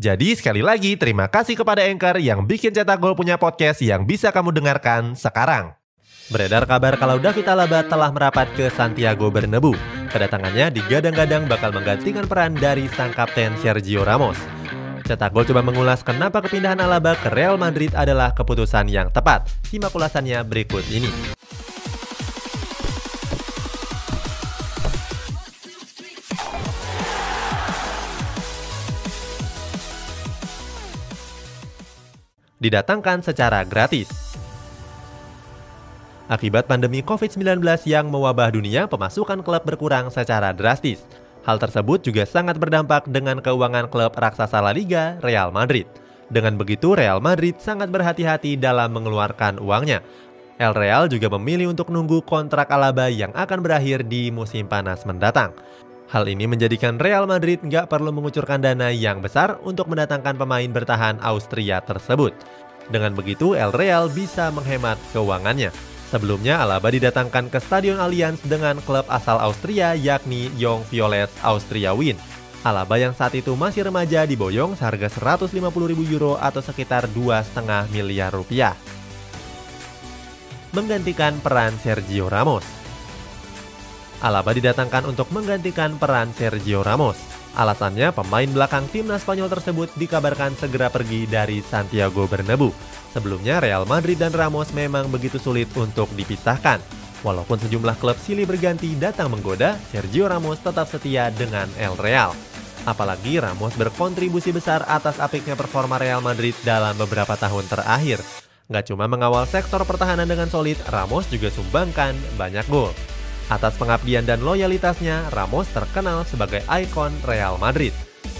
Jadi sekali lagi terima kasih kepada Anchor yang bikin Cetak Gol punya podcast yang bisa kamu dengarkan sekarang. Beredar kabar kalau David Alaba telah merapat ke Santiago Bernabeu. Kedatangannya digadang-gadang bakal menggantikan peran dari sang kapten Sergio Ramos. Cetak Gol coba mengulas kenapa kepindahan Alaba ke Real Madrid adalah keputusan yang tepat. Simak ulasannya berikut ini. Didatangkan secara gratis. Akibat pandemi COVID-19 yang mewabah dunia, pemasukan klub berkurang secara drastis. Hal tersebut juga sangat berdampak dengan keuangan klub raksasa La Liga, Real Madrid. Dengan begitu, Real Madrid sangat berhati-hati dalam mengeluarkan uangnya. El Real juga memilih untuk nunggu kontrak Alaba yang akan berakhir di musim panas mendatang. Hal ini menjadikan Real Madrid nggak perlu mengucurkan dana yang besar untuk mendatangkan pemain bertahan Austria tersebut. Dengan begitu, El Real bisa menghemat keuangannya. Sebelumnya, Alaba didatangkan ke Stadion Allianz dengan klub asal Austria yakni Young Violets Austria Wien. Alaba yang saat itu masih remaja diboyong seharga 150 ribu euro atau sekitar 2,5 miliar rupiah. Menggantikan peran Sergio Ramos. Alaba didatangkan untuk menggantikan peran Sergio Ramos. Alasannya, pemain belakang timnas Spanyol tersebut dikabarkan segera pergi dari Santiago Bernabeu. Sebelumnya, Real Madrid dan Ramos memang begitu sulit untuk dipisahkan. Walaupun sejumlah klub silih berganti datang menggoda, Sergio Ramos tetap setia dengan El Real. Apalagi Ramos berkontribusi besar atas apiknya performa Real Madrid dalam beberapa tahun terakhir. Gak cuma mengawal sektor pertahanan dengan solid, Ramos juga sumbangkan banyak gol. Atas pengabdian dan loyalitasnya, Ramos terkenal sebagai ikon Real Madrid.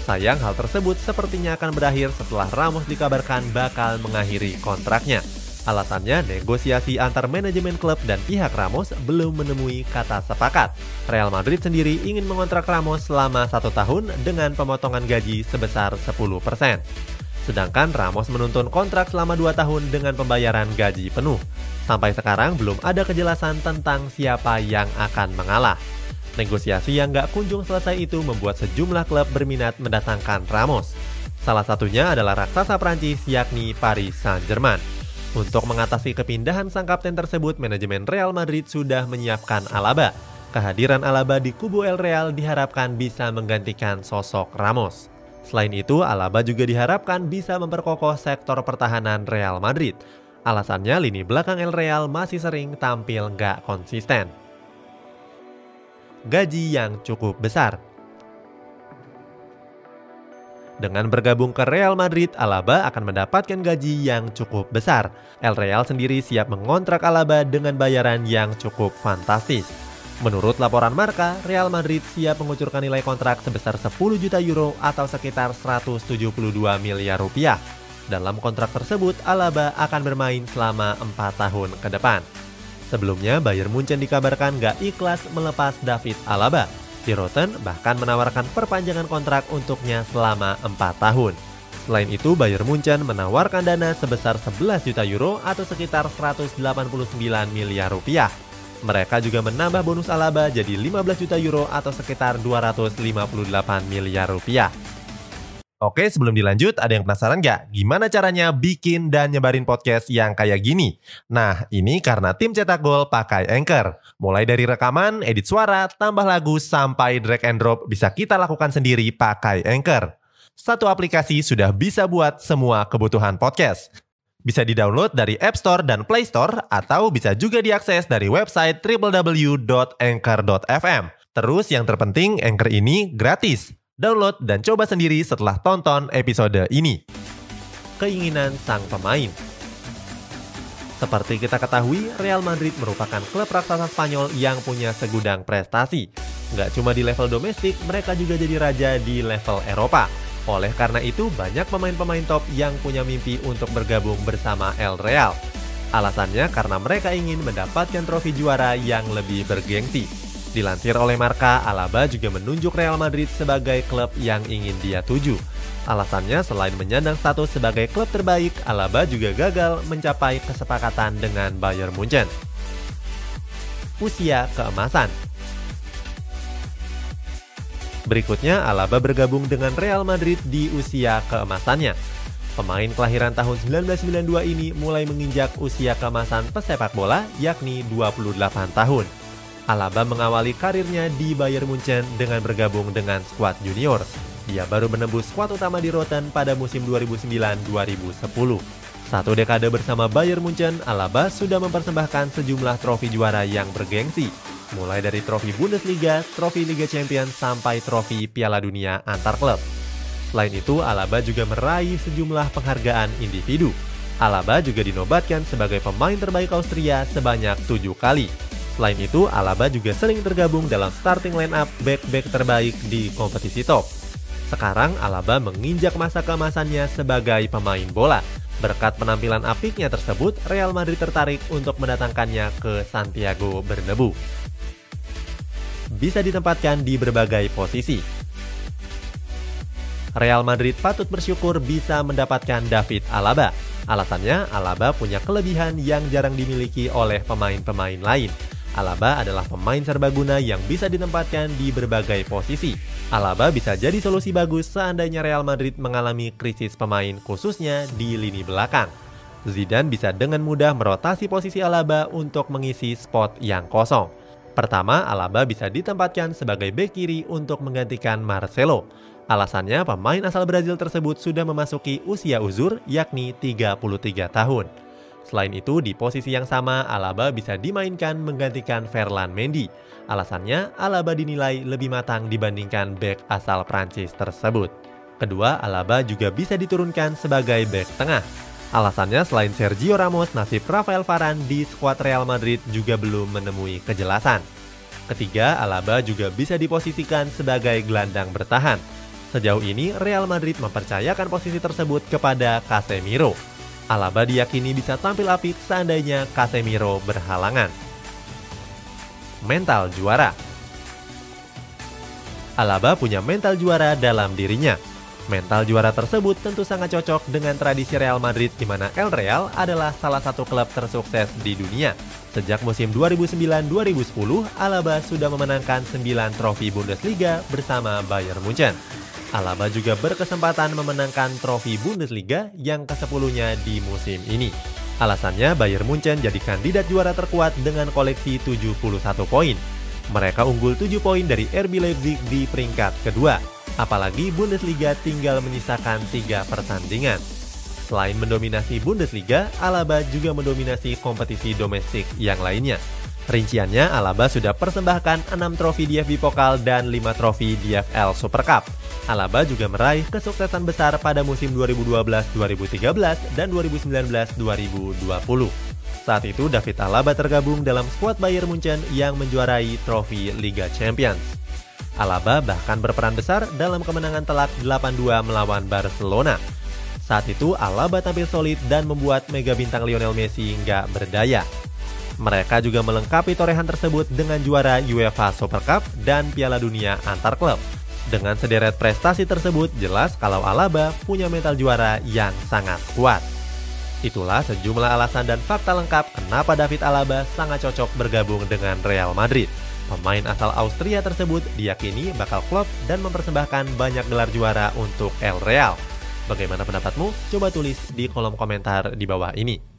Sayang hal tersebut sepertinya akan berakhir setelah Ramos dikabarkan bakal mengakhiri kontraknya. Alasannya, negosiasi antar manajemen klub dan pihak Ramos belum menemui kata sepakat. Real Madrid sendiri ingin mengontrak Ramos selama satu tahun dengan pemotongan gaji sebesar 10%. Sedangkan Ramos menuntun kontrak selama 2 tahun dengan pembayaran gaji penuh. Sampai sekarang belum ada kejelasan tentang siapa yang akan mengalah. Negosiasi yang gak kunjung selesai itu membuat sejumlah klub berminat mendatangkan Ramos. Salah satunya adalah raksasa Prancis yakni Paris Saint-Germain. Untuk mengatasi kepindahan sang kapten tersebut, manajemen Real Madrid sudah menyiapkan Alaba. Kehadiran Alaba di kubu El Real diharapkan bisa menggantikan sosok Ramos. Selain itu, Alaba juga diharapkan bisa memperkokoh sektor pertahanan Real Madrid. Alasannya lini belakang El Real masih sering tampil nggak konsisten. Gaji yang cukup besar dengan bergabung ke Real Madrid, Alaba akan mendapatkan gaji yang cukup besar. El Real sendiri siap mengontrak Alaba dengan bayaran yang cukup fantastis. Menurut laporan Marka, Real Madrid siap mengucurkan nilai kontrak sebesar 10 juta euro atau sekitar 172 miliar rupiah. Dalam kontrak tersebut, Alaba akan bermain selama 4 tahun ke depan. Sebelumnya, Bayern Munchen dikabarkan gak ikhlas melepas David Alaba. Di Rotten bahkan menawarkan perpanjangan kontrak untuknya selama 4 tahun. Selain itu, Bayern Munchen menawarkan dana sebesar 11 juta euro atau sekitar 189 miliar rupiah mereka juga menambah bonus Alaba jadi 15 juta euro atau sekitar 258 miliar rupiah. Oke, sebelum dilanjut, ada yang penasaran nggak? Gimana caranya bikin dan nyebarin podcast yang kayak gini? Nah, ini karena tim cetak gol pakai Anchor. Mulai dari rekaman, edit suara, tambah lagu, sampai drag and drop bisa kita lakukan sendiri pakai Anchor. Satu aplikasi sudah bisa buat semua kebutuhan podcast. Bisa di-download dari App Store dan Play Store atau bisa juga diakses dari website www.anchor.fm. Terus yang terpenting, Anchor ini gratis. Download dan coba sendiri setelah tonton episode ini. Keinginan sang pemain seperti kita ketahui, Real Madrid merupakan klub raksasa Spanyol yang punya segudang prestasi. Nggak cuma di level domestik, mereka juga jadi raja di level Eropa. Oleh karena itu, banyak pemain-pemain top yang punya mimpi untuk bergabung bersama El Real. Alasannya karena mereka ingin mendapatkan trofi juara yang lebih bergengsi. Dilansir oleh Marka, Alaba juga menunjuk Real Madrid sebagai klub yang ingin dia tuju. Alasannya selain menyandang status sebagai klub terbaik, Alaba juga gagal mencapai kesepakatan dengan Bayern Munchen. Usia keemasan Berikutnya, Alaba bergabung dengan Real Madrid di usia keemasannya. Pemain kelahiran tahun 1992 ini mulai menginjak usia keemasan pesepak bola yakni 28 tahun. Alaba mengawali karirnya di Bayern Munchen dengan bergabung dengan skuad junior. Dia baru menembus skuad utama di Rotten pada musim 2009-2010. Satu dekade bersama Bayern Munchen, Alaba sudah mempersembahkan sejumlah trofi juara yang bergengsi, mulai dari trofi Bundesliga, trofi Liga Champions, sampai trofi Piala Dunia antar klub. Selain itu, Alaba juga meraih sejumlah penghargaan individu. Alaba juga dinobatkan sebagai pemain terbaik Austria sebanyak tujuh kali. Selain itu, Alaba juga sering tergabung dalam starting line-up back-back terbaik di kompetisi top. Sekarang, Alaba menginjak masa keemasannya sebagai pemain bola. Berkat penampilan apiknya tersebut, Real Madrid tertarik untuk mendatangkannya ke Santiago Bernabeu. Bisa ditempatkan di berbagai posisi, Real Madrid patut bersyukur bisa mendapatkan David Alaba. Alasannya, Alaba punya kelebihan yang jarang dimiliki oleh pemain-pemain lain. Alaba adalah pemain serbaguna yang bisa ditempatkan di berbagai posisi. Alaba bisa jadi solusi bagus seandainya Real Madrid mengalami krisis pemain khususnya di lini belakang. Zidane bisa dengan mudah merotasi posisi Alaba untuk mengisi spot yang kosong. Pertama, Alaba bisa ditempatkan sebagai bek kiri untuk menggantikan Marcelo. Alasannya pemain asal Brazil tersebut sudah memasuki usia uzur yakni 33 tahun. Selain itu, di posisi yang sama, Alaba bisa dimainkan menggantikan Ferland Mendy. Alasannya, Alaba dinilai lebih matang dibandingkan bek asal Prancis tersebut. Kedua, Alaba juga bisa diturunkan sebagai bek tengah. Alasannya, selain Sergio Ramos, nasib Rafael Varane di skuad Real Madrid juga belum menemui kejelasan. Ketiga, Alaba juga bisa diposisikan sebagai gelandang bertahan. Sejauh ini, Real Madrid mempercayakan posisi tersebut kepada Casemiro. Alaba diyakini bisa tampil apik seandainya Casemiro berhalangan. Mental juara Alaba punya mental juara dalam dirinya. Mental juara tersebut tentu sangat cocok dengan tradisi Real Madrid di mana El Real adalah salah satu klub tersukses di dunia. Sejak musim 2009-2010, Alaba sudah memenangkan 9 trofi Bundesliga bersama Bayern Munchen. Alaba juga berkesempatan memenangkan trofi Bundesliga yang ke-10-nya di musim ini. Alasannya Bayern Munchen jadi kandidat juara terkuat dengan koleksi 71 poin. Mereka unggul 7 poin dari RB Leipzig di peringkat kedua. Apalagi Bundesliga tinggal menyisakan 3 pertandingan. Selain mendominasi Bundesliga, Alaba juga mendominasi kompetisi domestik yang lainnya. Rinciannya, Alaba sudah persembahkan 6 trofi DFB Pokal dan 5 trofi DFL Super Cup. Alaba juga meraih kesuksesan besar pada musim 2012-2013 dan 2019-2020. Saat itu David Alaba tergabung dalam skuad Bayern Munchen yang menjuarai trofi Liga Champions. Alaba bahkan berperan besar dalam kemenangan telak 8-2 melawan Barcelona. Saat itu Alaba tampil solid dan membuat mega bintang Lionel Messi nggak berdaya. Mereka juga melengkapi torehan tersebut dengan juara UEFA Super Cup dan Piala Dunia antar klub. Dengan sederet prestasi tersebut, jelas kalau Alaba punya mental juara yang sangat kuat. Itulah sejumlah alasan dan fakta lengkap kenapa David Alaba sangat cocok bergabung dengan Real Madrid. Pemain asal Austria tersebut diyakini bakal klub dan mempersembahkan banyak gelar juara untuk El Real. Bagaimana pendapatmu? Coba tulis di kolom komentar di bawah ini.